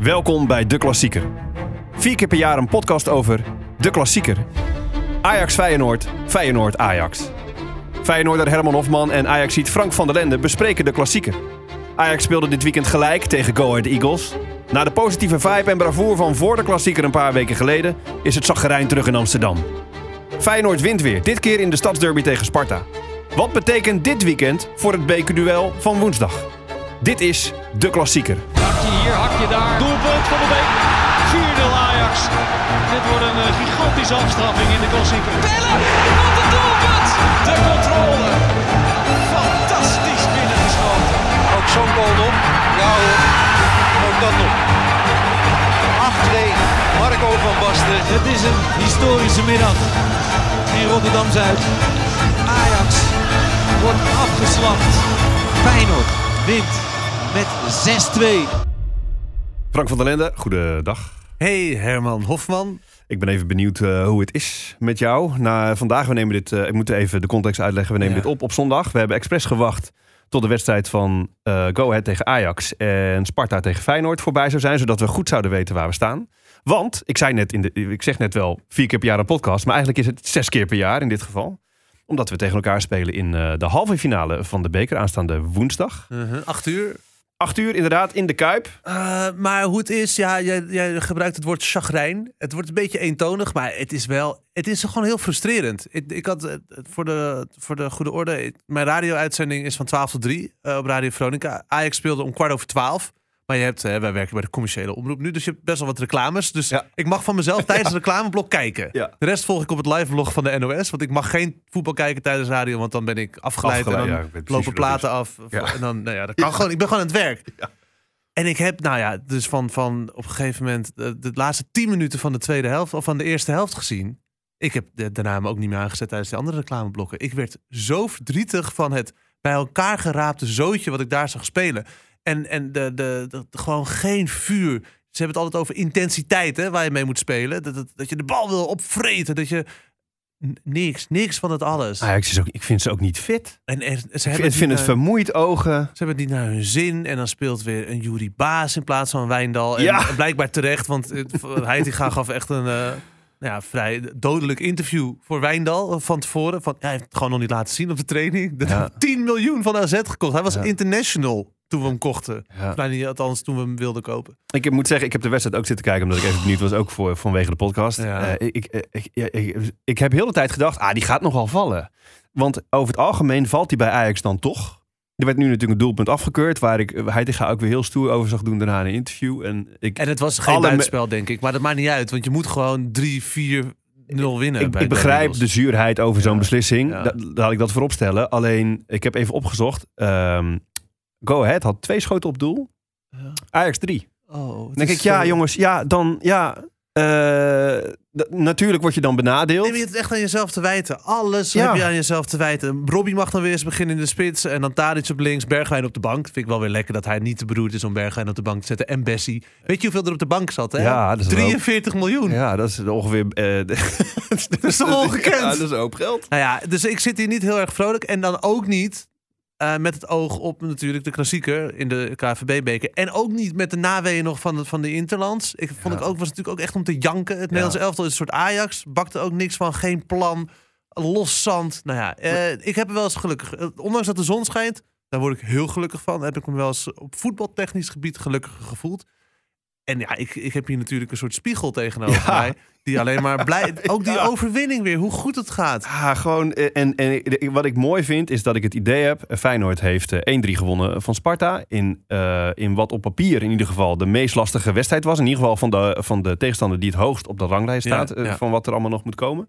Welkom bij De Klassieker. Vier keer per jaar een podcast over De Klassieker. Ajax Feyenoord, Feyenoord Ajax. Feyenoorder Herman Hofman en Ajaxiet Frank van der Lende bespreken De Klassieker. Ajax speelde dit weekend gelijk tegen Go Ahead Eagles. Na de positieve vibe en bravoure van voor de Klassieker een paar weken geleden... is het zaggerijn terug in Amsterdam. Feyenoord wint weer, dit keer in de stadsderby tegen Sparta. Wat betekent dit weekend voor het bekerduel van woensdag? Dit is De Klassieker. Hakje hier, hakje daar. Doelpunt van de Beek. 4-0 Ajax. Dit wordt een eh, gigantische afstraffing in de klassieker. Pellen, wat een doelpunt! De controle. Fantastisch binnengeschoten. Ook zo'n goal nog. Ja hoor, ook dat nog. 8-2, Marco van Basten. Het is een historische middag in Rotterdam-Zuid. Ajax wordt afgeslacht. Feyenoord wint met 6-2. Frank van der Lende, goedendag. Hey Herman Hofman. Ik ben even benieuwd eh, hoe het is met jou. Na, vandaag, we nemen dit, eh, ik moet even de context uitleggen. We nemen Ja. dit op op zondag. We hebben expres gewacht tot de wedstrijd van eh Go Ahead tegen Ajax en Sparta tegen Feyenoord voorbij zou zijn. Zodat we goed zouden weten waar we staan. Want, ik, zei net in de, ik zeg net wel vier keer per jaar een podcast. Maar eigenlijk is het zes keer per jaar in dit geval. Omdat we tegen elkaar spelen in eh, de halve finale van de beker aanstaande woensdag. Uh-huh, Acht uur. Acht uur inderdaad in de Kuip. Uh, maar hoe het is, ja, jij, jij gebruikt het woord chagrijn. Het wordt een beetje eentonig, maar het is wel, het is gewoon heel frustrerend. Ik, ik had, eh, voor de, voor de goede orde, mijn radio-uitzending is van 12 tot 3 eh, op Radio Veronica. Ajax speelde om kwart over 12. Maar je hebt, eh, wij werken bij de commerciële omroep nu, dus je hebt best wel wat reclames. Dus Ja. ik mag van mezelf tijdens het reclameblok kijken. Ja. De rest volg ik op het live blog van de NOS. Want ik mag geen voetbal kijken tijdens radio, want dan ben ik afgeleid. Afgeleid, en dan lopen platen af. En dan, nou ja, dat kan gewoon. Ik ben gewoon aan het werk. En ik heb, nou ja, dus van, van op een gegeven moment de, de laatste tien minuten van de tweede helft of van de eerste helft gezien. Ik heb de, de ook niet meer aangezet tijdens de andere reclameblokken. Ik werd zo verdrietig van het bij elkaar geraapte zootje wat ik daar zag spelen. En, en de, de, de- de- gewoon geen vuur. Ze hebben het altijd over intensiteit hè, waar je mee moet spelen. Dat, dat, dat je de bal wil opvreten. Dat je niks, niks van het alles. Ajax is ook, ik vind ze ook niet fit. En, en ze Ik hebben vind, vind het eh, vermoeid ogen. ze hebben het niet naar hun zin. En dan speelt weer een Jury Baas in plaats van Wijndal. En Ja. blijkbaar terecht, want Heitinga gaf echt een eh, ja, vrij dodelijk interview voor Wijndal van tevoren. Van, ja, hij heeft het gewoon nog niet laten zien op de training. Dat Ja. heeft 10 miljoen van AZ gekost. Hij was Ja. international toen we hem kochten. Ja. Nou, niet, althans, toen we hem wilden kopen. Ik moet zeggen, ik heb de wedstrijd ook zitten kijken omdat ik even benieuwd was, ook voor, vanwege de podcast. Ja. Eh, ik, ik, ik, ja, ik, ik heb heel de tijd gedacht, ah, die gaat nogal vallen. Want over het algemeen valt hij bij Ajax dan toch. Er werd nu natuurlijk een doelpunt afgekeurd, waar ik Heitinga ook weer heel stoer over zag doen daarna in een interview. En ik, En het was geen buitenspel, denk ik. Maar dat maakt niet uit, want je moet gewoon 3, 4, 0 winnen. ik, bij ik begrijp de zuurheid over zo'n beslissing. Ja. Da- laat ik dat voorop stellen. Alleen, ik heb even opgezocht. ehm, Go Ahead had twee schoten op doel. Ja. Ajax drie. Oh, Dan denk ik, ja zo- jongens, ja, dan, ja... eh, natuurlijk word je dan benadeeld. Nee, je hebt het echt aan jezelf te wijten. Alles Ja. heb je aan jezelf te wijten. Robbie mag dan weer eens beginnen in de spits. En dan Tadic op links, Bergwijn op de bank. Vind ik wel weer lekker dat hij niet te beroerd is om Bergwijn op de bank te zetten. En Bessie. Weet je hoeveel er op de bank zat? Hè? Ja, dat is wel- 43 miljoen. Ja, dat is ongeveer. eh, dat is toch ongekend? Ja, dat is een hoop geld. Nou ja, dus ik zit hier niet heel erg vrolijk. En dan ook niet eh, met het oog op natuurlijk de klassieker in de KVB-beker. En ook niet met de naweeën nog van de, van de Interlands. Ik vond ik ook, was natuurlijk ook echt om te janken. Het Nederlandse elftal is een soort Ajax. Bakte ook niks van, geen plan. Los zand. Nou ja, eh, ik heb er wel eens gelukkig. eh, Ondanks dat de zon schijnt, daar word ik heel gelukkig van. Heb ik me wel eens op voetbaltechnisch gebied gelukkiger gevoeld. En ja, ik, ik heb hier natuurlijk een soort spiegel tegenover Ja. mij. Die alleen maar blij... Ook die overwinning weer, hoe goed het gaat. Ah, gewoon. eh, En, en wat ik mooi vind, is dat ik het idee heb. eh, Feyenoord heeft eh, 1-3 gewonnen van Sparta. In, eh, in wat op papier in ieder geval de meest lastige wedstrijd was. In ieder geval van de, van de tegenstander die het hoogst op de ranglijst staat. eh, ja. Van wat er allemaal nog moet komen.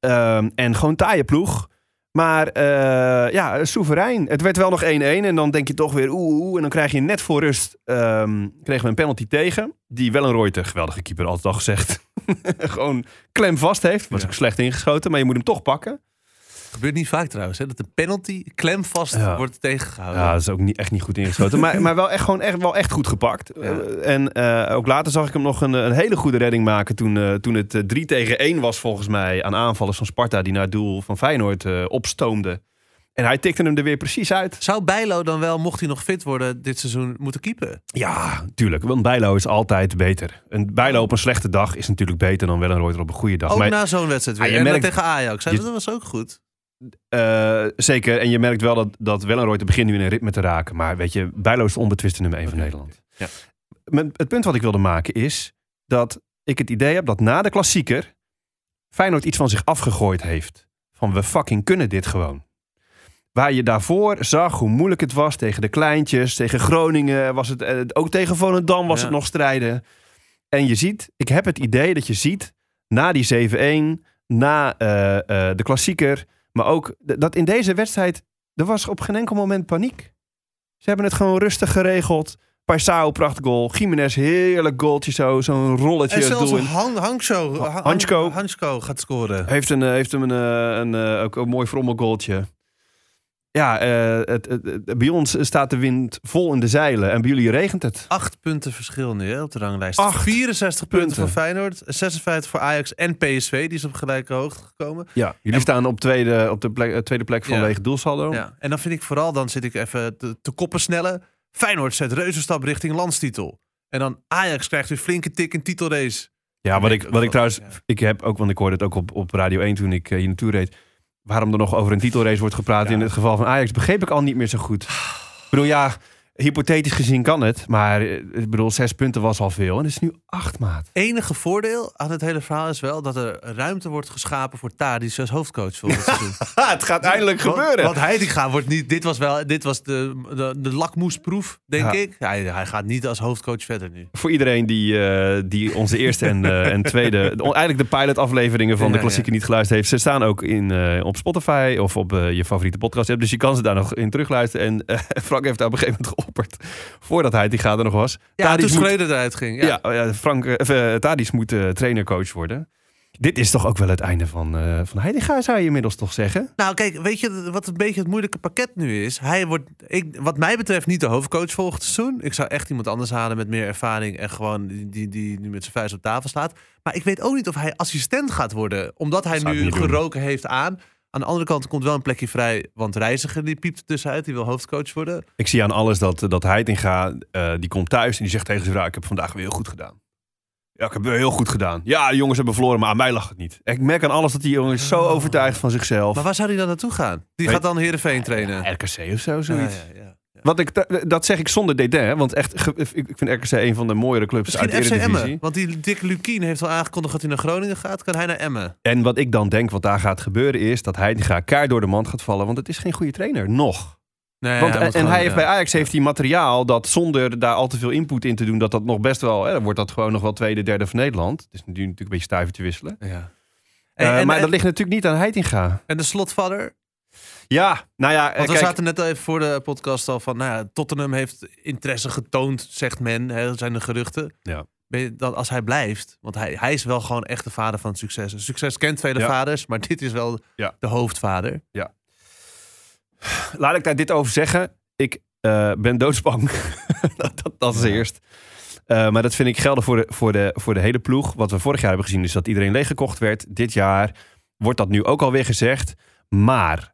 Ehm, en gewoon taaie ploeg. Maar eh, ja, soeverein. Het werd wel nog 1-1. En dan denk je toch weer oeh, oeh. En dan krijg je net voor rust ehm, kregen we een penalty tegen. Die wel een Reuter, geweldige keeper, altijd al gezegd. gewoon klem vast heeft. Was ook slecht ingeschoten, maar je moet hem toch pakken. Gebeurt niet vaak trouwens, hè? dat de penalty klemvast Ja. wordt tegengehouden. Ja, dat is ook niet, echt niet goed ingeschoten. maar, maar wel echt, gewoon echt, wel echt goed gepakt. Ja. Eh, en eh, ook later zag ik hem nog een, een hele goede redding maken. Toen, eh, toen het eh, 3 tegen 1 was volgens mij aan aanvallers van Sparta. Die naar het doel van Feyenoord opstoomden. En hij tikte hem er weer precies uit. Zou Bijlo dan wel, mocht hij nog fit worden, dit seizoen moeten keepen? Ja, tuurlijk. Want Bijlo is altijd beter. Een Bijlo op een slechte dag is natuurlijk beter dan Wellenreuter op een goede dag. Ook Maar, na zo'n wedstrijd weer. Ah, je en merkt- tegen Ajax. Hij- je- dat was ook goed. Eh, zeker. En je merkt wel dat, dat Wellenreuter begint nu in een ritme te raken. Maar weet je, Bijlo is de onbetwiste nummer 1 van Nederland. Ja. Het punt wat ik wilde maken is dat ik het idee heb dat na de klassieker Feyenoord iets van zich afgegooid heeft. Van we fucking kunnen dit gewoon. Waar je daarvoor zag hoe moeilijk het was tegen de kleintjes, tegen Groningen was het, eh, ook tegen Volendam was Ja. het nog strijden. En je ziet, ik heb het idee dat je ziet, na die 7-1, na eh, de klassieker, maar ook dat in deze wedstrijd, er was op geen enkel moment paniek. Ze hebben het gewoon rustig geregeld. Paisao prachtgoal, Jiménez heerlijk goaltje zo, zo'n rolletje. En zelfs doel in. Han, Hansco, Ha- Hansko. Hansko gaat scoren. Heeft, een, eh, heeft hem een, eh, een, eh, ook een mooi frommelgoaltje. Ja, eh, het, het, het- bij ons staat de wind vol in de zeilen en bij jullie regent het. Acht punten verschil nu hè, op de ranglijst. Acht 64 punten, punten. voor Feyenoord. 56 voor Ajax en PSV. Die is op gelijke hoogte gekomen. Ja, jullie En- staan op, tweede, op de plek, eh, tweede plek Ja. vanwege doelsaldo. Ja. En dan vind ik vooral, dan zit ik even te, te koppen snellen. Feyenoord zet reuzenstap richting landstitel. En dan Ajax krijgt weer flinke tik in titelrace. Ja, wat ik, wat ik wel, trouwens, ja. ik heb ook, want ik hoorde het ook op, op Radio 1 toen ik eh, hier naartoe reed. Waarom er nog over een titelrace wordt gepraat Ja. in het geval van Ajax, begreep ik al niet meer zo goed. Ik bedoel, ja, hypothetisch gezien kan het, maar eh, ik bedoel, zes punten was al veel. En het is nu acht maat. Enige voordeel aan het hele verhaal is wel dat er ruimte wordt geschapen voor Tadic als hoofdcoach volgend seizoen. het gaat eindelijk Want- gebeuren. Want gaat wordt niet. Dit was wel. Dit was de, de, de lakmoesproef, denk Ja. ik. Hij, hij gaat niet als hoofdcoach verder nu. Voor iedereen die, eh, die onze eerste en, eh, en tweede, de- eigenlijk de pilot-afleveringen van Ja, de klassieker niet geluisterd heeft, ze staan ook in, op Spotify of op je favoriete podcast app. Dus je kan ze daar nog in terugluisteren. En Frank heeft daar op een gegeven moment voordat hij die er nog was. Ja, Tadic toen moet- Schreuder eruit ging. Ja. Ja, oh Frank, Tadic moet eh, trainer-coach worden. Dit is toch ook wel het einde van, eh van zou je inmiddels toch zeggen? Nou, kijk, weet je wat een beetje het moeilijke pakket nu is? Hij wordt, ik, wat mij betreft, niet de hoofdcoach volgend seizoen. Ik zou echt iemand anders halen met meer ervaring en gewoon die, die, die nu met zijn vuist op tafel slaat. Maar ik weet ook niet of hij assistent gaat worden, omdat hij nu geroken heeft aan. Aan de andere kant komt wel een plekje vrij, want Reiziger die piept tussenuit, die wil hoofdcoach worden. Ik zie aan alles dat, dat Heitinga, eh, die komt thuis en die zegt tegen zijn vrouw, ik heb vandaag weer heel goed gedaan. Ja, ik heb weer heel goed gedaan. Ja, de jongens hebben verloren, maar aan mij lag het niet. Ik merk aan alles dat die jongen is zo overtuigd van zichzelf. Maar waar zou hij dan naartoe gaan? Die Weet- gaat dan Heerenveen trainen. RKC of zo, zoiets. Ja. Ja. Wat ik, dat zeg ik zonder dédain, hè, want echt, ik vind RKC een van de mooiere clubs Misschien uit de FC Eredivisie. Emmen. Want die Dick Lukien heeft al aangekondigd dat hij naar Groningen gaat. Kan hij naar Emmen? En wat ik dan denk wat daar gaat gebeuren is dat Heitinga kaart door de mand gaat vallen, want het is geen goede trainer, nog. Nee, Want, moet en gewoon- hij heeft ja. bij Ajax heeft hij materiaal dat zonder daar al te veel input in te doen, dat dat nog best wel, hè, dan wordt dat gewoon nog wel tweede, derde van Nederland. Het is nu natuurlijk een beetje stuivertje wisselen. Ja. Eh, en, maar en, dat ligt natuurlijk niet aan Heitinga. en de slotvader? Ja, nou ja, eh, Want we kijk, zaten net al even voor de podcast al van... Nou ja, Tottenham heeft interesse getoond, zegt men. Hè, dat zijn de geruchten. Ja. Je, dat als hij blijft, want hij, hij is wel gewoon echt de vader van het succes. Succes kent vele Ja. vaders, maar dit is wel Ja. de hoofdvader. laat ik daar dit over zeggen. Ik eh, ben doodsbang. dat, dat, dat is Ja. eerst. Eh, maar dat vind ik gelden voor de, voor, de, voor de hele ploeg. Wat we vorig jaar hebben gezien is dat iedereen leeggekocht werd. Dit jaar wordt dat nu ook alweer gezegd. Maar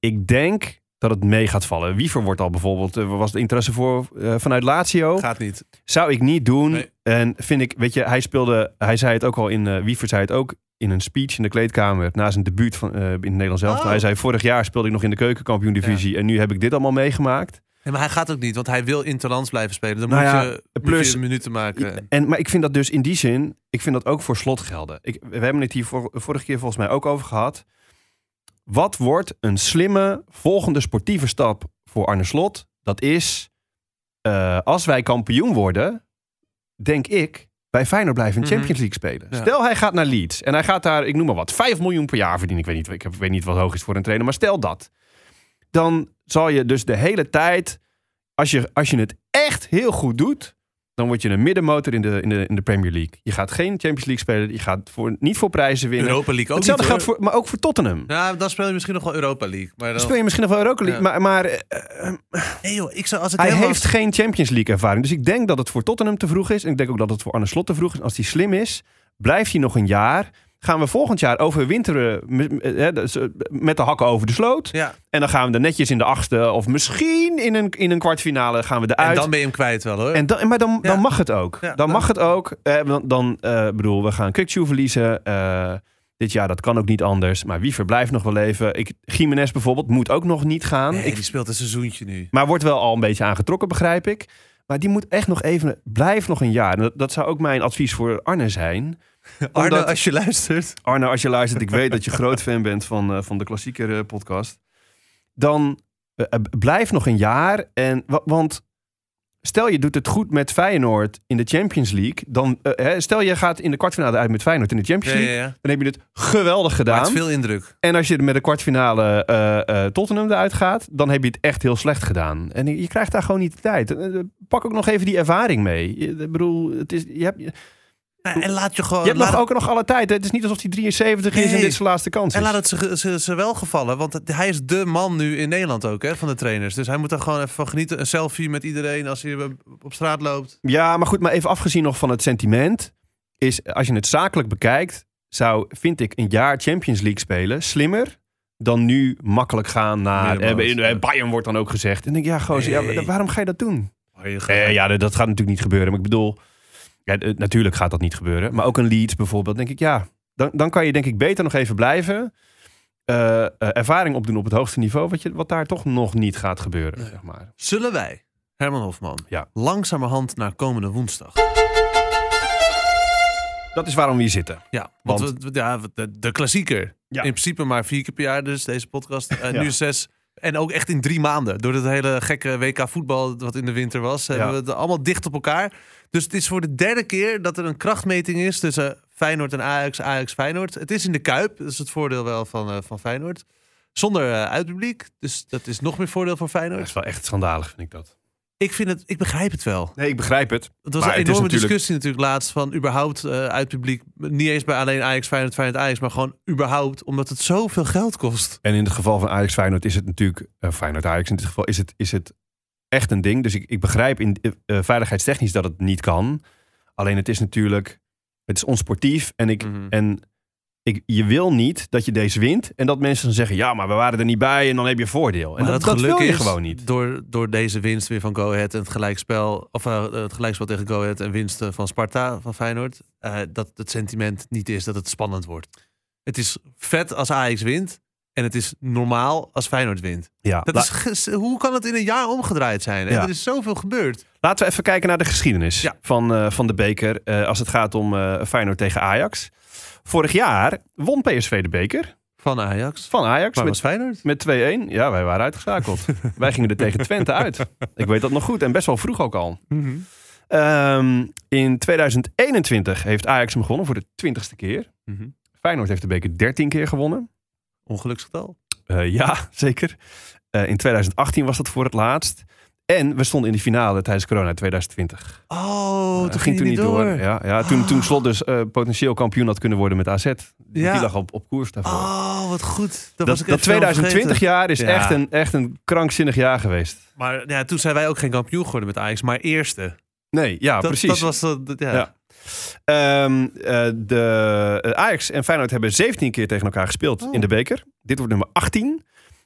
ik denk dat het mee gaat vallen. Wiever wordt al bijvoorbeeld, er was de interesse voor eh, vanuit Lazio. Gaat niet. Zou ik niet doen. Nee. En vind ik, weet je, hij speelde, hij zei het ook al in, eh Wiever zei het ook in een speech in de kleedkamer na zijn debuut van, eh, in het Nederlands zelf. Oh. Hij zei, vorig jaar speelde ik nog in de keukenkampioen divisie en nu heb ik dit allemaal meegemaakt. Nee, maar hij gaat ook niet, want hij wil interlands blijven spelen. Dan Nou moet, ja, je, moet plus- je minuten maken. En, maar ik vind dat dus in die zin, ik vind dat ook voor slot gelden. Ik, we hebben het hier vor- vorige keer volgens mij ook over gehad. Wat wordt een slimme volgende sportieve stap voor Arne Slot? Dat is, eh, als wij kampioen worden, denk ik, bij Feyenoord blijven in Mhm. Champions League spelen. Ja. Stel hij gaat naar Leeds en hij gaat daar, ik noem maar wat, 5 miljoen per jaar verdienen. Ik weet niet, ik weet niet wat hoog is voor een trainer, maar stel dat. Dan zal je dus de hele tijd, als je, als je het echt heel goed doet, dan word je een middenmotor in de, in, de, in de Premier League. Je gaat geen Champions League spelen. Je gaat voor, niet voor prijzen winnen. Europa League ook Hetzelfde niet, geldt voor, maar ook voor Tottenham. Ja, dan speel je misschien nog wel Europa League. Maar Dan dan... speel je misschien nog wel Europa League. Ja. Maar, maar eh, eh, Nee joh, ik zou, als ik hij helemaal- heeft geen Champions League ervaring. Dus ik denk dat het voor Tottenham te vroeg is. En ik denk ook dat het voor Arne Slot te vroeg is. Als hij slim is, blijft hij nog een jaar. Gaan we volgend jaar overwinteren met, eh, dus, eh, met de hakken over de sloot. Ja. En dan gaan we er netjes in de achtste of misschien in een, in een kwartfinale gaan we eruit. En dan ben je hem kwijt wel hoor. En dan, maar dan, Ja. dan mag het ook. Ja, dan, dan- mag het ook. Eh, dan, eh bedoel, we gaan Kukchu verliezen. Eh, dit jaar, dat kan ook niet anders. Maar wie verblijft nog wel even? Ik, Jiménez bijvoorbeeld moet ook nog niet gaan. nee, Ik, die speelt een seizoentje nu. maar wordt wel al een beetje aangetrokken, begrijp ik. Maar die moet echt nog even... Blijf nog een jaar. Dat zou ook mijn advies voor Arne zijn. Arne, Omdat- als je luistert. Arne, als je luistert, ik weet dat je groot fan bent van, eh, van de klassieker eh, podcast. Dan eh, blijf nog een jaar. En, wa- want stel je doet het goed met Feyenoord in de Champions League. Dan, hè, stel je gaat in de kwartfinale uit met Feyenoord in de Champions Ja, ja, League. ja. Dan heb je het geweldig gedaan. is veel indruk. En als je er met de kwartfinale eh, Tottenham eruit gaat, dan heb je het echt heel slecht gedaan. En je, je krijgt daar gewoon niet de tijd. Pak ook nog even die ervaring mee. Je- Ik bedoel, het is, je hebt, je en laat je gewoon. hebt laat nog, ook nog alle tijd. Het is niet alsof hij 73 is en dit zijn laatste kans is. En laat het ze, ze, ze wel gevallen, want hij is de man nu in Nederland ook, hè, van de trainers. Dus hij moet er gewoon even van genieten. Een selfie met iedereen als hij op straat loopt. Ja, maar goed, maar even afgezien nog van het sentiment. Is als je het zakelijk bekijkt, zou, vind ik, een jaar Champions League spelen slimmer dan nu makkelijk gaan naar. Eh, ja. Bayern wordt dan ook gezegd. En denk ik, ja, gozer, Nee. ja, waarom ga je dat doen? Oh, je gaat- Eh, ja, dat gaat natuurlijk niet gebeuren. Maar ik bedoel, ja, eh, natuurlijk gaat dat niet gebeuren. Maar ook een Leeds bijvoorbeeld, denk ik, ja, dan, dan kan je denk ik beter nog even blijven. eh, eh, ervaring opdoen op het hoogste niveau, wat, je, wat daar toch nog niet gaat gebeuren. Nee. Zeg maar. Zullen wij, Herman Hofman, Ja. langzamerhand naar komende woensdag? Dat is waarom we hier zitten. Ja, want, Want- we- ja, de, de klassieker. Ja. In principe maar vier keer per jaar dus, deze podcast. Ja. nu zes. En ook echt in drie maanden. Door het hele gekke WK voetbal wat in de winter was. Hebben we het allemaal dicht op elkaar. Dus het is voor de derde keer dat er een krachtmeting is tussen Feyenoord en Ajax. Ajax Feyenoord. Het is in de Kuip. Dat is het voordeel wel van, eh, van Feyenoord. Zonder eh, uitpubliek. Dus dat is nog meer voordeel voor Dat Feyenoord. is wel echt schandalig, vind ik dat. Ik, vind het, ik begrijp het wel. Nee, ik begrijp het. Het was Maar een enorme natuurlijk- discussie natuurlijk laatst van überhaupt eh uit publiek. Niet eens bij alleen Ajax, Feyenoord, Feyenoord, Ajax, maar gewoon überhaupt omdat het zoveel geld kost. En in het geval van Ajax Feyenoord is het natuurlijk... eh, Feyenoord Ajax in dit geval is het, is het echt een ding. Dus ik, ik begrijp in, eh, veiligheidstechnisch dat het niet kan. Alleen het is natuurlijk... Het is onsportief. En, ik, Mhm. en ik, je wil niet dat je deze wint. En dat mensen dan zeggen... Ja, maar we waren er niet bij en dan heb je voordeel. En Maar dat, dat geluk is, gewoon niet. Door, door deze winst weer van Go Ahead en het gelijkspel, of eh, het gelijkspel tegen Go Ahead en winst eh, van Sparta van Feyenoord, eh, dat het sentiment niet is dat het spannend wordt. Het is vet als Ajax wint en het is normaal als Feyenoord wint. Ja, Dat is, hoe kan het in een jaar omgedraaid zijn? Ja. Er is zoveel gebeurd. Laten we even kijken naar de geschiedenis Ja. van, eh, van de beker. als het gaat om Feyenoord tegen Ajax. Vorig jaar won PSV de beker Van Ajax. van Ajax Maar met was Feyenoord? Met 2-1. Ja, wij waren uitgeschakeld. wij gingen er tegen Twente uit. Ik weet dat nog goed. En best wel vroeg ook al. Ehm, in 2021 heeft Ajax hem gewonnen voor de twintigste keer. Mhm. Feyenoord heeft de beker 13 keer gewonnen. Ongeluksgetal. Eh, ja, zeker. Eh, in 2018 was dat voor het laatst. En we stonden in de finale tijdens corona 2020. Oh, Eh, toen ging het niet door. Ja, ja, toen, toen Slot dus eh, potentieel kampioen had kunnen worden met AZ. Ja. Die lag op, op koers daarvoor. Oh, wat goed. Dat, dat was ik dat even helemaal 2020 vergeten. jaar is Ja. echt, een, echt een krankzinnig jaar geweest. Maar ja, toen zijn wij ook geen kampioen geworden met Ajax, maar eerste. Nee, ja, dat, precies. Dat was dat, ja. Ja. Ehm, eh, de, Ajax en Feyenoord hebben 17 keer tegen elkaar gespeeld Oh. in de beker. Dit wordt nummer 18.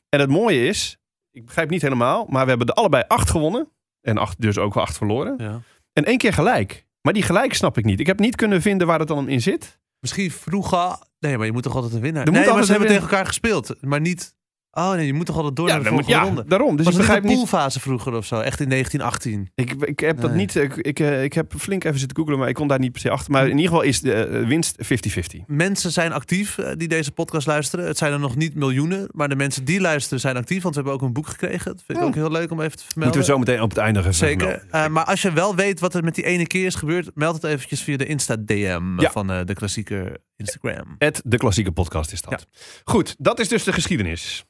En het mooie is, ik begrijp niet helemaal, maar we hebben er allebei 8 gewonnen. En acht, dus ook wel 8 verloren. Ja. En één keer gelijk. Maar die gelijk snap ik niet. Ik heb niet kunnen vinden waar het dan in zit. Misschien vroeger. Nee, maar je moet toch altijd een winnaar. Er nee, maar ze hebben tegen elkaar gespeeld, maar niet. Oh nee, je moet toch altijd door naar de moet- volgende ja, ronde. daarom. Dus was ik begrijp de niet. poolfase vroeger of zo? Echt in 1918. Ik, ik heb dat niet. Ik, ik, eh, ik heb flink even zitten googlen, maar ik kon daar niet per se achter. Maar in ieder geval is de eh, winst 50-50. Mensen zijn actief eh, die deze podcast luisteren. Het zijn er nog niet miljoenen, maar de mensen die luisteren zijn actief, want we hebben ook een boek gekregen. Dat vind ik ook heel leuk om even te vermelden. Moeten we zo meteen op het einde even Zeker. maar als je wel weet wat er met die ene keer is gebeurd, meld het eventjes via de Insta-DM van de klassieker Instagram. Het de klassieke podcast is dat. Goed, dat is dus de geschiedenis.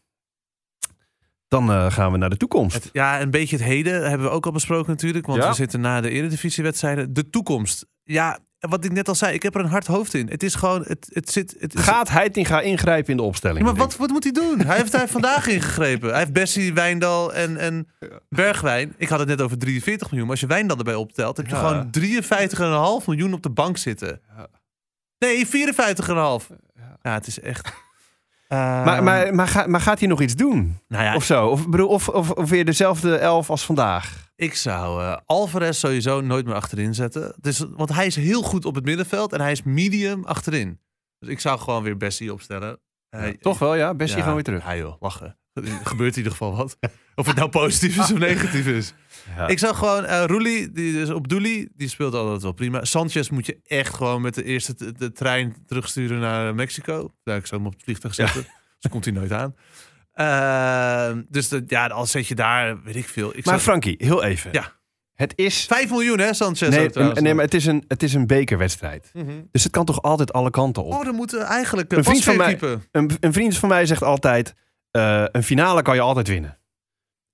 Dan eh, gaan we naar de toekomst. Het, ja, een beetje het heden hebben we ook al besproken natuurlijk. Want Ja. we zitten na de eredivisiewedstrijden. De toekomst. Ja, wat ik net al zei, ik heb er een hard hoofd in. Het is gewoon, het, het zit... Het is, Gaat Heitinga ingrijpen in de Ja, opstelling? maar wat, wat moet hij doen? Hij heeft daar vandaag ingegrepen. Hij heeft Bessie, Wijndal en, en Bergwijn. Ik had het net over 43 miljoen. Maar als je Wijndal erbij optelt, heb je Ja. gewoon 53,5 miljoen op de bank zitten. Ja. Nee, 54,5. Ja, het is echt... Maar, Ehm, maar, maar, ga- maar gaat hij nog iets doen? nou ja, Of zo? Of, bedoel, of, of, of weer dezelfde elf als vandaag? Ik zou eh, Alvarez sowieso nooit meer achterin zetten. Dus, want hij is heel goed op het middenveld en hij is medium achterin. Dus ik zou gewoon weer Bessie opstellen. Hij- Toch wel, ja? Bessie Ja, gewoon weer terug. Ja joh, lachen. Er gebeurt in ieder geval wat. Of het nou positief is of negatief is. Ja. Ik zou gewoon eh Roelie, die is op Doelie, die speelt altijd wel prima. Sanchez moet je echt gewoon met de eerste de trein terugsturen naar Mexico. Ja, ik zou hem op het vliegtuig zetten. Dus komt hij nooit aan. Eh, dus de, ja, al zet je daar, weet ik veel. Ik Maar zou, Frankie, heel even. Ja. Het is... 5 miljoen hè, Sanchez. Nee, nee, maar het is, een, het is een bekerwedstrijd. Mhm. Dus het kan toch altijd alle kanten op? Oh, dan moeten we eigenlijk Een een vriend van mij- een vriend van mij zegt altijd: eh, een finale kan je altijd winnen.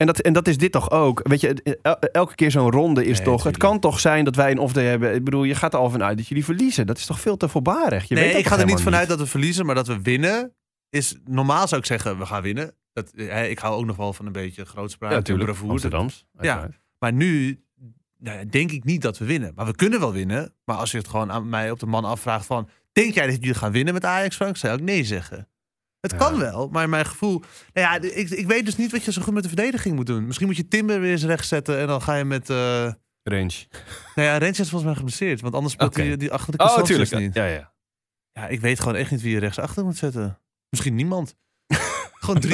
En dat, en dat is dit toch ook? Weet je, el- elke keer zo'n ronde is Nee, toch. Het kan toch zijn dat wij een off-day hebben. Ik bedoel, je gaat er al vanuit dat jullie verliezen. Dat is toch veel te voorbarig? Je Nee, ik ga er niet vanuit dat we verliezen, maar dat we winnen. Is, normaal zou ik zeggen, we gaan winnen. Dat, hè, ik hou ook nog wel van een beetje grootspraak Ja, natuurlijk. Amsterdams. Ja. Maar nu nou denk ik niet dat we winnen. Maar we kunnen wel winnen. Maar als je het gewoon aan mij op de man afvraagt van... Denk jij dat jullie gaan winnen met Ajax, Frank? Zou ik nee zeggen. Het Ja. kan wel, maar mijn gevoel... Nou ja, ik, ik weet dus niet wat je zo goed met de verdediging moet doen. Misschien moet je Timber weer eens recht zetten en dan ga je met... eh Range. nou ja, Rens is volgens mij geblesseerd. Want anders speelt hij die achter de Oh, natuurlijk. niet. Ja, ja. Ja, ik weet gewoon echt niet wie je rechtsachter moet zetten. Misschien niemand. Gewoon 3-4-3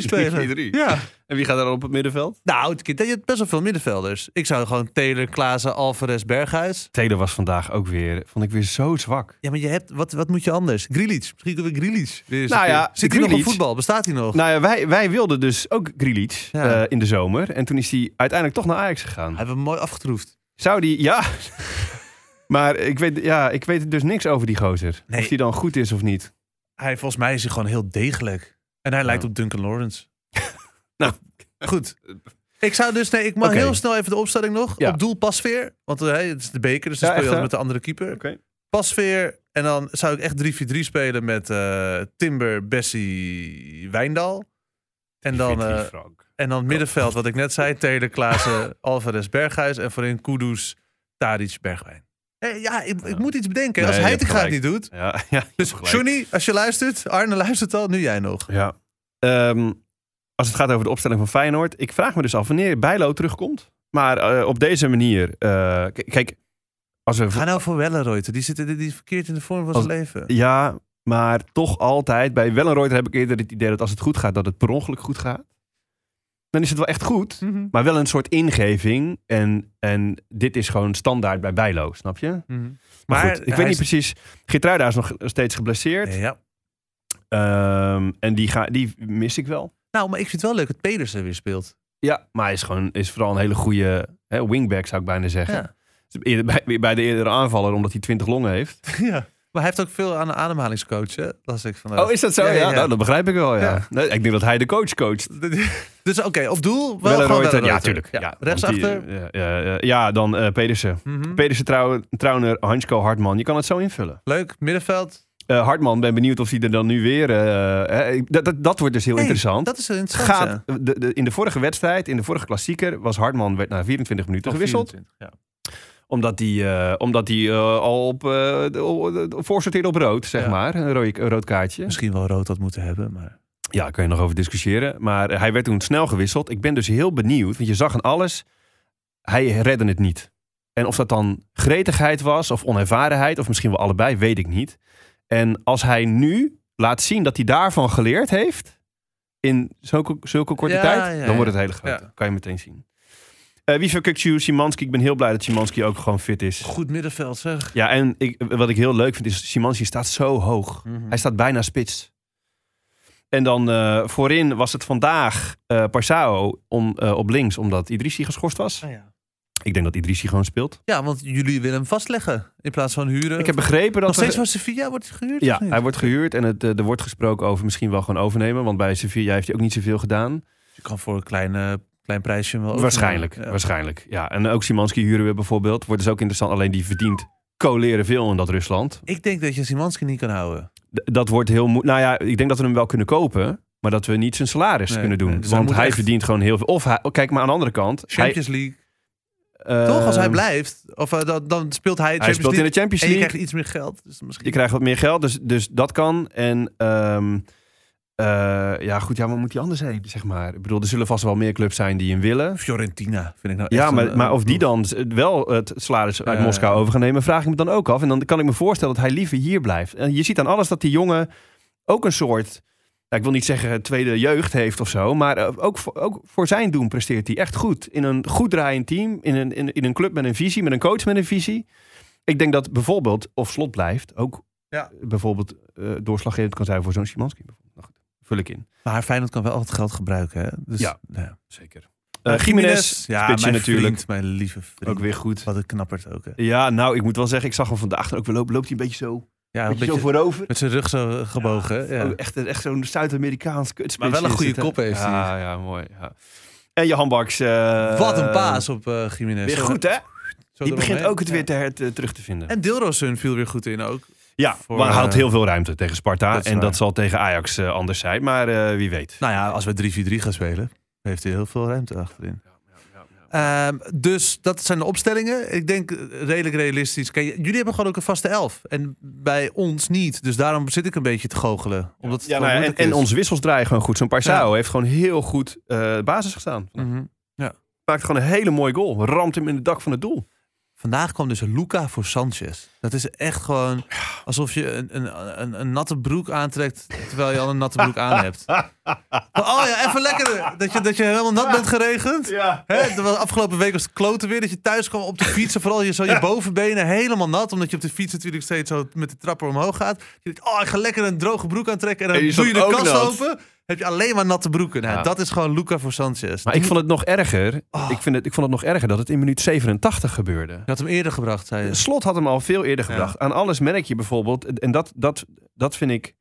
spelen. 3-4-3. Ja. En wie gaat er op het middenveld? Nou, het, je hebt best wel veel middenvelders. Ik zou gewoon Taylor, Klaassen, Alvarez, Berghuis. Taylor was vandaag ook weer, vond ik weer zo zwak. Ja, maar je hebt, wat, wat moet je anders? Grealish. Misschien kunnen we Grealish. weer eens Nou ja, Zit hij nog op voetbal? Bestaat hij nog? Nou ja, wij, wij wilden dus ook Grealish Ja. eh, in de zomer. En toen is hij uiteindelijk toch naar Ajax gegaan. Hij heeft hem mooi afgetroefd. Zou die, ja. maar ik weet, ja, ik weet dus niks over die gozer. Nee. Of die dan goed is of niet. Hij, volgens mij is hij gewoon heel degelijk. En hij lijkt op Duncan Lawrence. Nou. Goed. Ik zou dus, nee, ik mag heel snel even de opstelling nog. Ja. Op doel Pasveer. Want eh, het is de beker, dus dan Ja, speel je altijd met de andere keeper. Oké. Pasveer. En dan zou ik echt 3-4-3 spelen met eh, Timber, Bessie, Wijndal. En dan, eh, en dan middenveld, wat ik net zei. Taylor, Klaassen, Alvarez, Berghuis. En voorin Kudus, Tadic, Bergwijn. Hey, ja, ik, ik moet iets bedenken. Nee, Als hij het gaat niet doet. Ja, ja. Dus. Johnny, als je luistert. Arne luistert al, nu jij nog. Ja. Ehm, als het gaat over de opstelling van Feyenoord. Ik vraag me dus af wanneer Bijlo terugkomt. Maar eh, op deze manier. eh, kijk, als we. Ga nou voor Wellenreuter. Die, zit, die is verkeerd in de vorm van Als- zijn leven. Ja, maar toch altijd. Bij Wellenreuter heb ik eerder het idee dat als het goed gaat, dat het per ongeluk goed gaat. Dan is het wel echt goed. Mhm. Maar wel een soort ingeving. En, en dit is gewoon standaard bij Bijlo, snap je? Maar, Maar goed, ik weet niet is- precies. Geertruida is nog steeds geblesseerd. Ja. Ehm, en die, ga, die mis ik wel. Nou, maar ik vind het wel leuk dat Pedersen weer speelt. Ja, maar hij is, gewoon, is vooral een hele goede hè, wingback, zou ik bijna zeggen. Ja. Bij, bij de eerdere aanvaller, omdat hij 20 longen heeft. ja. Maar hij heeft ook veel aan de ademhalingscoach, hè? Las ik vandaag. Oh, is dat zo? Ja, Ja, ja, ja. Nou, dat begrijp ik wel, ja. Nee, ik denk dat hij de coach coacht. Dus oké, op doel wel gewoon ja, tuurlijk. Ja. Rechtsachter. die, ja, ja, ja, ja, dan eh, Pedersen. Mhm. Pedersen, Trouw, Trauner, Hansko, Hartman. Je kan het zo invullen. Leuk, middenveld. Eh, Hartman, ben benieuwd of hij er dan nu weer... eh, dat, dat, dat wordt dus heel Hey, interessant. Dat is interessant. Gaat, de, de, in de vorige wedstrijd, in de vorige klassieker, was Hartman werd na 24 minuten gewisseld. Ja. Omdat hij eh, omdat hij, eh, al op, eh, de- de- de- voorsorteerde op rood, zeg Ja. maar. Een, rood, een rood kaartje. Misschien wel rood had moeten hebben, maar... Ja, daar kun je nog over discussiëren. Maar hij werd toen snel gewisseld. Ik ben dus heel benieuwd, want je zag aan alles, hij redde het niet. En of dat dan gretigheid was of onervarenheid, of misschien wel allebei, weet ik niet. En als hij nu laat zien dat hij daarvan geleerd heeft, in zulke, zulke korte Ja, tijd, ja, dan wordt het hele grote. Ja. Kan je meteen zien. Eh wie verkukt you? Simanski. Ik ben heel blij dat Simanski ook gewoon fit is. Goed middenveld, zeg. Ja, en ik, wat ik heel leuk vind is, Simanski staat zo hoog. Mhm. Hij staat bijna spits. En dan eh, voorin was het vandaag eh Parsao om, op links, omdat Idrissi geschorst was. Ah, ja. Ik denk dat Idrissi gewoon speelt. ja, want jullie willen hem vastleggen in plaats van huren. Ik heb begrepen dat... Nog steeds van Sevilla wordt hij gehuurd? ja, hij wordt gehuurd en het, er wordt gesproken over misschien wel gewoon overnemen. Want bij Sevilla heeft hij ook niet zoveel gedaan. Je kan voor een klein, eh, klein prijsje wel Waarschijnlijk. Ja. waarschijnlijk. Ja, en ook Simanski huren we bijvoorbeeld. Wordt dus ook interessant, alleen die verdient coleren veel in dat Rusland. Ik denk dat je Simanski niet kan houden. D- dat wordt heel moeilijk. Nou ja, ik denk dat we hem wel kunnen kopen. Maar dat we niet zijn salaris Nee, kunnen doen. nee, dus want hij echt- verdient gewoon heel veel. Of hij, oh, kijk maar aan de andere kant. Champions League. Toch, als hij ehm, blijft, Of eh, dan, dan speelt hij, Hij Champions speelt in de League Champions En je League. krijgt iets meer geld. Dus misschien... Je krijgt wat meer geld, dus, dus dat kan. En ehm, eh, ja, goed, ja, maar moet die anders zijn, zeg maar. Ik bedoel, er zullen vast wel meer clubs zijn die hem willen. Fiorentina vind ik nou Ja, echt maar, een- maar of die dan wel het salaris uit Ja. Moskou over gaan nemen, vraag ik me dan ook af. En dan kan ik me voorstellen dat hij liever hier blijft. En je ziet aan alles dat die jongen ook een soort, ja, ik wil niet zeggen tweede jeugd heeft of zo, maar eh, ook voor, ook voor zijn doen presteert hij echt goed. In een goed draaiend team, in een, in, in een club met een visie, met een coach met een visie. Ik denk dat bijvoorbeeld, of Slot blijft, ook Ja. bijvoorbeeld eh, doorslaggevend kan zijn voor zo'n Szymanski. Nou vul ik in. Maar Feyenoord kan wel altijd geld gebruiken. Hè? Dus, Ja. ja. Zeker. Uh, Uh, Jiménez, ja, mijn natuurlijk. vriend, mijn lieve vriend. Ook weer goed. Wat een knappert ook. Hè. Ja, nou, ik moet wel zeggen, ik zag hem vandaag ook weer lopen. Loopt hij een beetje zo, Ja, een beetje zo voorover. met zijn rug zo gebogen. hè? ja. Oh, Echt, echt zo'n Zuid-Amerikaans kutspits. Maar wel een goede kop heeft hij. Ja, ja, mooi. Ja. En je handbaks. eh, Wat een paas op eh Jiménez. Weer goed, hè? zo Die begint ook het Ja. weer te, her- te- terug te vinden. En Dilrosun viel weer goed in ook. Ja, voor, maar hij houdt eh, heel veel ruimte tegen Sparta. dat en waar. dat zal tegen Ajax eh, anders zijn. Maar eh, wie weet. Nou ja, als we 3-4-3 gaan spelen, heeft hij heel veel ruimte achterin. Ehm, dus dat zijn de opstellingen. Ik denk redelijk realistisch. Kijk, jullie hebben gewoon ook een vaste elf. En bij ons niet. Dus daarom zit ik een beetje te goochelen. Omdat Ja, nou ja, en, en onze wissels draaien gewoon goed. Zo'n Paisao Ja. heeft gewoon heel goed eh, basis gestaan. Mhm. Maakt gewoon een hele mooie goal. Ramt hem in het dak van het doel. Vandaag kwam dus Luca voor Sanchez. Dat is echt gewoon alsof je een, een, een, een natte broek aantrekt terwijl je al een natte broek aan hebt. Oh ja, even lekker dat je, dat je helemaal nat bent geregend. Ja. Hè, de afgelopen week was het kloten weer dat je thuis kwam op de fiets. En vooral je, zo je bovenbenen helemaal nat. Omdat je op de fiets natuurlijk steeds zo met de trapper omhoog gaat. Je denkt, oh, ik ga lekker een droge broek aantrekken. En dan En doe je de kast nat. open. Heb je alleen maar natte broeken. Nou, Ja. Dat is gewoon Luca voor Sanchez. Maar ik vond het nog erger. Oh. Ik, vind het, ik vond het nog erger dat het in minuut 87 gebeurde. Je had hem eerder gebracht, zei je. Slot had hem al veel eerder gebracht. Aan alles merk je bijvoorbeeld, en dat, dat, dat vind ik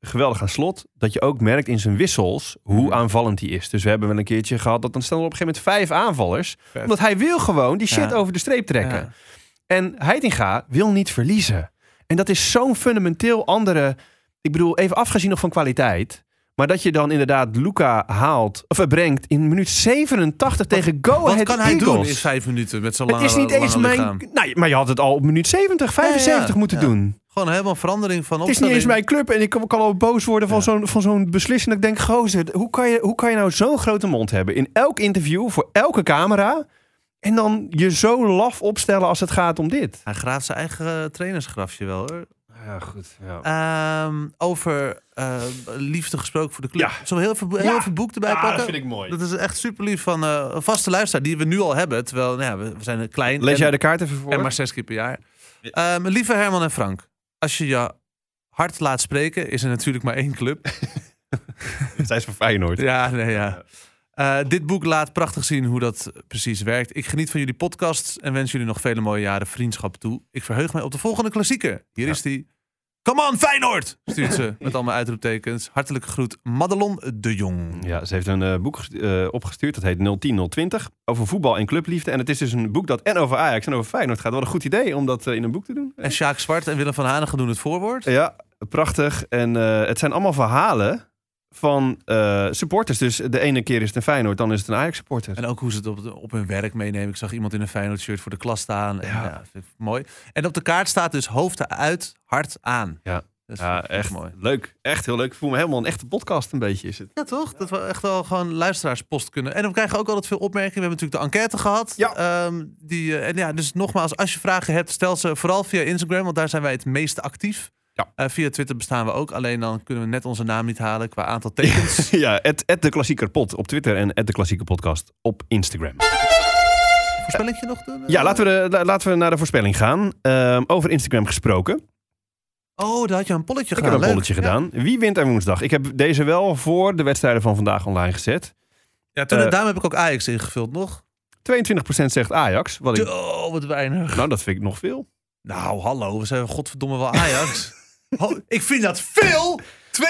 geweldig aan Slot, dat je ook merkt in zijn wissels hoe aanvallend hij is. Dus we hebben wel een keertje gehad dat dan staan er op een gegeven moment vijf aanvallers. Vet. Omdat hij wil gewoon die shit Ja. over de streep trekken. En Heitinga wil niet verliezen. En dat is zo'n fundamenteel andere... Ik bedoel, even afgezien nog van kwaliteit... Maar dat je dan inderdaad Luca haalt, of eh, brengt in minuut 87 tegen Go Wat Ahead kan hij Eagles. doen in vijf minuten met zo'n Het lange is niet eens mijn. Nou, maar je had het al op minuut 70, 75 ja, moeten ja. doen. Gewoon helemaal verandering van Het is niet opstelling. eens mijn club en ik kan al boos worden van zo'n zo'n beslissing. Dat ik denk, gozer, hoe kan je, hoe kan je nou zo'n grote mond hebben in elk interview voor elke camera en dan je zo laf opstellen als het gaat om dit? Hij graaft zijn eigen eh, trainersgrafje wel hoor. Ja, goed. Ja. Ehm, over eh, liefde gesproken voor de club. Ja. Zullen we heel veel, heel Ja. veel boek erbij pakken? dat vind ik mooi. Dat is echt super lief van eh, een vaste luisteraar die we nu al hebben. Terwijl nou ja, we, we zijn klein Lees en, jij de kaart even voor? en maar zes keer per jaar. Ehm, lieve Herman en Frank. Als je je hart laat spreken, is er natuurlijk maar één club. Zij is van Feyenoord. Ja, nee, ja. Eh, dit boek laat prachtig zien hoe dat precies werkt. Ik geniet van jullie podcast en wens jullie nog vele mooie jaren vriendschap toe. Ik verheug mij op de volgende klassieker. Hier is die. Come on, Feyenoord! Stuurt ze met allemaal uitroeptekens. Hartelijke groet, Madelon de Jong. Ja, ze heeft een eh, boek eh, opgestuurd. Dat heet 010-020. Over voetbal en clubliefde. En het is dus een boek dat en over Ajax en over Feyenoord gaat. Wat een goed idee om dat in een boek te doen. En Sjaak Zwart en Willem van Hanegem doen het voorwoord. Ja, prachtig. En het zijn allemaal verhalen van eh, supporters. Dus de ene keer is het een Feyenoord, dan is het een Ajax-supporter. En ook hoe ze het op, op hun werk meenemen. Ik zag iemand in een Feyenoord shirt voor de klas staan. En, Ja. ja. vind ik mooi. En op de kaart staat dus hoofd uit, hart aan. Ja. Dat is Ja, echt mooi. leuk. Echt heel leuk. Ik voel me helemaal een echte podcast een beetje is het. Ja, toch? Dat we echt wel gewoon luisteraarspost kunnen. En we krijgen ook altijd veel opmerkingen. We hebben natuurlijk de enquête gehad. Ja. Ehm, die, eh, en ja, dus nogmaals, als je vragen hebt, stel ze vooral via Instagram, want daar zijn wij het meest actief. Ja. Eh, via Twitter bestaan we ook. Alleen dan kunnen we net onze naam niet halen qua aantal tekens. ja, het de klassieker pot op Twitter en het de klassieke podcast op Instagram. Voorspellingje nog doen? Ja, laten we, de, la- laten we naar de voorspelling gaan. Ehm, over Instagram gesproken. Oh, daar had je een polletje Ik gedaan. heb een Leuk. polletje gedaan. Wie wint er woensdag? Ik heb deze wel voor de wedstrijden van vandaag online gezet. Ja, toen, Eh, daarom heb ik ook Ajax ingevuld nog. 22% zegt Ajax. Wat ik, Oh, wat weinig. nou, dat vind ik nog veel. Nou, hallo, we zijn godverdomme wel Ajax. Ik vind dat veel. 22%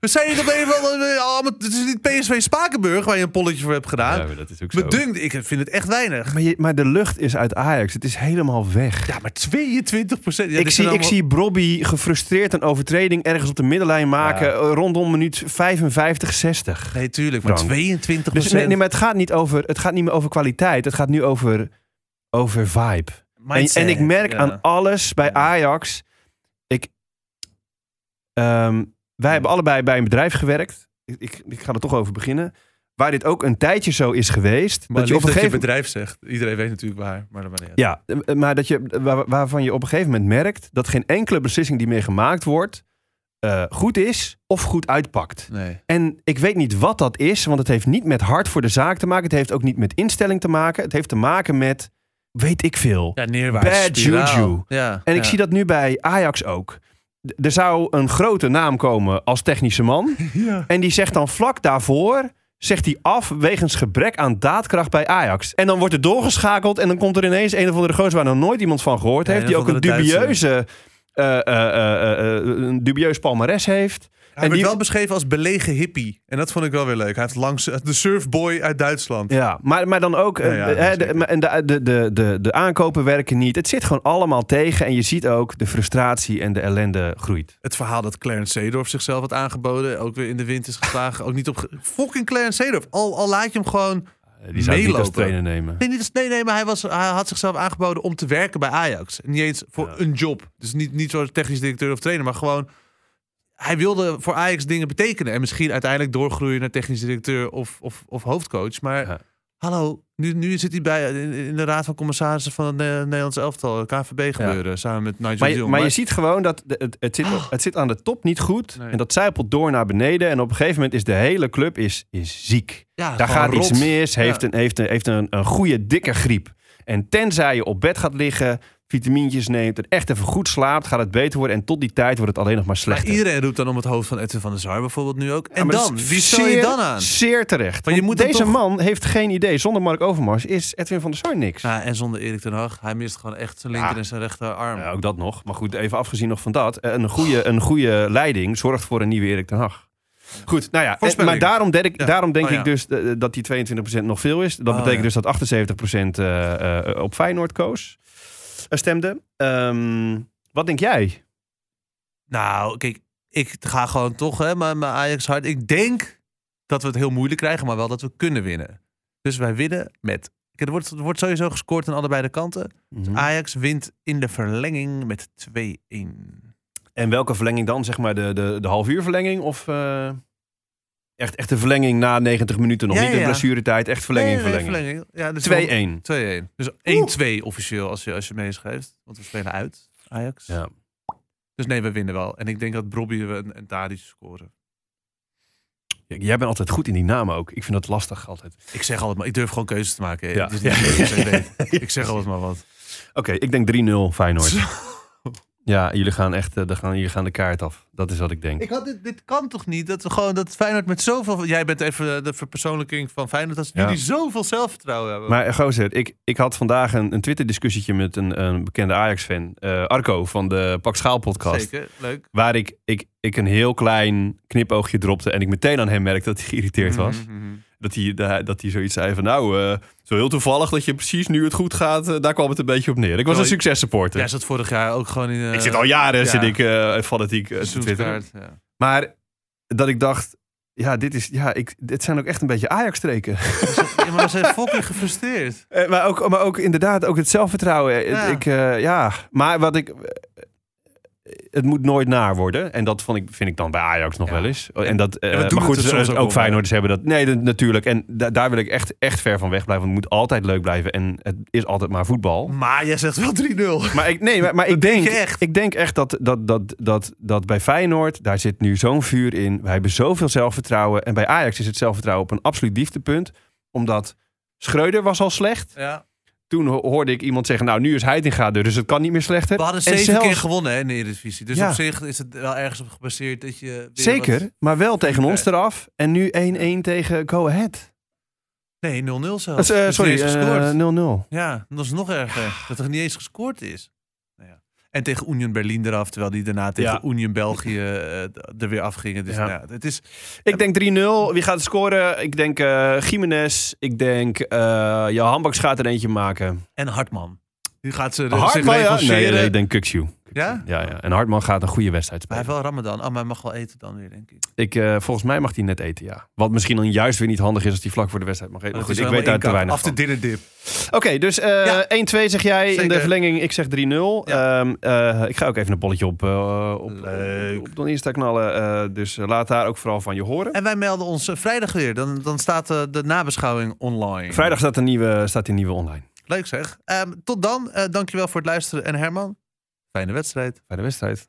We zijn hier op een of andere... Oh, het is niet PSV Spakenburg waar je een polletje voor hebt gedaan. Ja, dat is ook zo. Bedunkt, ik vind het echt weinig. Maar, je, maar de lucht is uit Ajax. Het is helemaal weg. Ja, maar 22 procent. ik, zie, ik zie Brobby gefrustreerd een overtreding ergens op de middenlijn maken. Ja. eh, Rondom minuut 55, 60. Nee, tuurlijk, maar Frank. 22 Dus nee, nee, maar het gaat, niet over, het gaat niet meer over kwaliteit. Het gaat nu over over vibe. En, Mindset, en ik merk ja. aan alles bij Ajax. Ehm, wij hebben allebei bij een bedrijf gewerkt. Ik, ik, ik ga er toch over beginnen. Waar dit ook een tijdje zo is geweest. Maar dat je op een gegeven bedrijf zegt. Iedereen weet natuurlijk waar, maar dat. Ja, eh, maar dat je, waar- waarvan je op een gegeven moment merkt dat geen enkele beslissing die meer gemaakt wordt eh, goed is of goed uitpakt. Nee. En ik weet niet wat dat is, want het heeft niet met hart voor de zaak te maken. Het heeft ook niet met instelling te maken. Het heeft te maken met, weet ik veel. Ja, neerwaarts. Bad spiraal. juju. Ja, En ik zie dat nu bij Ajax ook. Er zou een grote naam komen als technische man. En die zegt dan vlak daarvoor, zegt hij af wegens gebrek aan daadkracht bij Ajax. En dan wordt er doorgeschakeld en dan komt er ineens een of andere gozer waar nog nooit iemand van gehoord heeft. Die ook een dubieuze, eh, eh, eh, eh, eh, een dubieus palmares heeft. Hij en werd die- wel beschreven als belegen hippie. En dat vond ik wel weer leuk. Hij heeft langs de surfboy uit Duitsland. Ja, maar, maar dan ook, eh, Ja, ja, hè, de, en de, de, de, de, de aankopen werken niet. Het zit gewoon allemaal tegen en je ziet ook de frustratie en de ellende groeit. Het verhaal dat Clarence Seedorf zichzelf had aangeboden. Ook weer in de wind is geslagen. ook niet op... Fucking Clarence Seedorf. Al, al laat je hem gewoon... Die zou niet als trainer nemen. Nee, niet als- nee, nee maar hij, was, hij had zichzelf aangeboden om te werken bij Ajax. Niet eens voor Ja. een job. Dus niet, niet zoals technisch directeur of trainer, maar gewoon... Hij wilde voor Ajax dingen betekenen. En misschien uiteindelijk doorgroeien naar technisch directeur of, of, of hoofdcoach. Maar Ja. hallo, nu, nu zit hij bij, in, in de raad van commissarissen van het Ne- Nederlands elftal. KVB gebeuren, samen met Nigel Maar, je- Jong. maar je ziet gewoon dat de- het, het, zit, het zit aan de top niet goed. Nee. En dat zijpelt door naar beneden. En op een gegeven moment is de hele club is, is ziek. ja, Daar gaat iets mis. Heeft, een, heeft, een, heeft een, een goede dikke griep. En tenzij je op bed gaat liggen, vitamintjes neemt en echt even goed slaapt, gaat het beter worden. En tot die tijd wordt het alleen nog maar Maar slechter. iedereen roept dan om het hoofd van Edwin van der Sar bijvoorbeeld nu ook. En maar dan? Wie stel je dan aan? Zeer terecht. Maar je Want moet deze toch- man heeft geen idee. Zonder Mark Overmars is Edwin van der Sar niks. Ja, en zonder Erik ten Hag. Hij mist gewoon echt zijn linker Ja. en zijn rechterarm. Ja, ook dat nog. Maar goed, even afgezien nog van dat. eh, Een goede, een goede leiding zorgt voor een nieuwe Erik ten Hag. Goed, nou ja, eh, maar daarom denk ik, Ja. daarom denk Oh, ja. ik dus eh, dat die 22% nog veel is. Dat Oh, betekent ja. dus dat 78% eh, eh, op Feyenoord koos, eh, stemde. Ehm, wat denk jij? Nou, kijk, ik ga gewoon toch, hè, mijn, mijn Ajax hard. Ik denk dat we het heel moeilijk krijgen, maar wel dat we kunnen winnen. Dus wij winnen met. Kijk, er, wordt, er wordt sowieso gescoord aan allebei de kanten. Mhm. Ajax wint in de verlenging met 2-1. En welke verlenging dan? Zeg maar de, de, de half uur verlenging? Of eh, echt, echt de verlenging na 90 minuten? Nog Ja, niet de ja, blessuretijd, echt verlenging, Nee, nee, verlenging. verlenging. Ja, dus 2-1. 2-1. Dus 1-2 officieel als je, als je meeschrijft. Want we spelen uit, Ajax. Ja. Dus nee, we winnen wel. En ik denk dat Bobby en, en Tadic scoren. Ja, Jij bent altijd goed in die namen ook. Ik vind dat lastig altijd. Ik zeg altijd maar, ik durf gewoon keuzes te maken. Ja. Niet Ja. Ik zeg altijd maar wat. Oké, ik denk 3-0 Feyenoord. Ja, jullie gaan echt eh, de, gaan, jullie gaan de kaart af. Dat is wat ik denk. Ik had dit, dit kan toch niet? Dat we gewoon dat Feyenoord met zoveel. Jij bent even de verpersoonlijking van Feyenoord. Dat Ja. jullie zoveel zelfvertrouwen hebben. Maar eh, gozer, ik, ik had vandaag een, een Twitter-discussiëtje met een, een bekende Ajax-fan. eh, Arco van de Pak Schaal podcast. Zeker, leuk. Waar ik, ik, ik een heel klein knipoogje dropte. En ik meteen aan hem merkte dat hij geïrriteerd was. Mhm, mhm. Dat hij, da- dat hij zoiets zei van nou, eh, zo heel toevallig dat je precies nu het goed gaat. eh, daar kwam het een beetje op neer. Ik was een successupporter. Jij zat vorig jaar ook gewoon in. eh, ik zit al jaren ja. zit ik, fanatiek Ja. Maar dat ik dacht, ja, dit, is, ja ik, dit zijn ook echt een beetje Ajax-streken. Ja, maar we zijn fucking gefrustreerd. Maar, ook, maar ook inderdaad, ook het zelfvertrouwen. Ja. Ik, ja, maar wat ik. Het moet nooit naar worden. En dat vond ik, vind ik dan bij Ajax nog Ja. wel eens. En dat, eh, maar het goed, eh, ook ook Feyenoorders hebben dat. Nee, dat- natuurlijk. En da- daar wil ik echt, echt ver van weg blijven. Want het moet altijd leuk blijven. En het is altijd maar voetbal. Maar jij zegt wel 3-0. Maar ik, nee, maar, maar ik, denk echt? ik denk echt dat, dat, dat, dat, dat bij Feyenoord, daar zit nu zo'n vuur in. Wij hebben zoveel zelfvertrouwen. En bij Ajax is het zelfvertrouwen op een absoluut dieptepunt. Omdat Schreuder was al slecht. Ja. Toen ho- hoorde ik iemand zeggen, nou nu is Heitinga er, dus het kan niet meer slechter. We hadden En zeven zelfs- keer gewonnen hè, in de Eredivisie. Dus Ja. op zich is het wel ergens op gebaseerd dat je... Zeker, wat- maar wel tegen ons eraf. En nu 1-1 tegen Go Ahead. Nee, 0-0 zelfs. Dus sorry, niet eens eh. 0-0. Ja, dat is nog erger. Dat er niet eens gescoord is. Nou. En tegen Union Berlin eraf, terwijl die daarna tegen Ja. Union België eh, er weer afgingen. Dus Ja. ja. het is... Ik denk 3-0. Wie gaat het scoren? Ik denk eh Jiménez. Ik denk eh Jan Hambaks gaat er eentje maken. En Hartman. Nu gaat ze zich Hartman, ja? revancheren. Nee, nee, ik denk Kukshu. Ja? Ja, ja. En Hartman gaat een goede wedstrijd Maar hij spelen. heeft wel Ramadan. Oh, maar hij mag wel eten dan weer, denk ik. Ik, eh, volgens mij mag hij net eten, ja. Wat misschien dan juist weer niet handig is als hij vlak voor de wedstrijd mag eten. Goed, ik weet daar te weinig Af de dinner dip. Oké, dus eh, Ja. 1-2 zeg jij in de verlenging. Ik zeg 3-0. Ja. Ehm, eh, ik ga ook even een bolletje op, eh op, op Don Insta knallen. eh, dus eh, laat daar ook vooral van je horen. En wij melden ons eh, vrijdag weer. Dan, dan staat eh, de nabeschouwing online. Vrijdag staat een nieuwe, staat een nieuwe online. Leuk zeg. Ehm, tot dan. Eh, dankjewel voor het luisteren. En Herman, fijne wedstrijd. Bij de wedstrijd.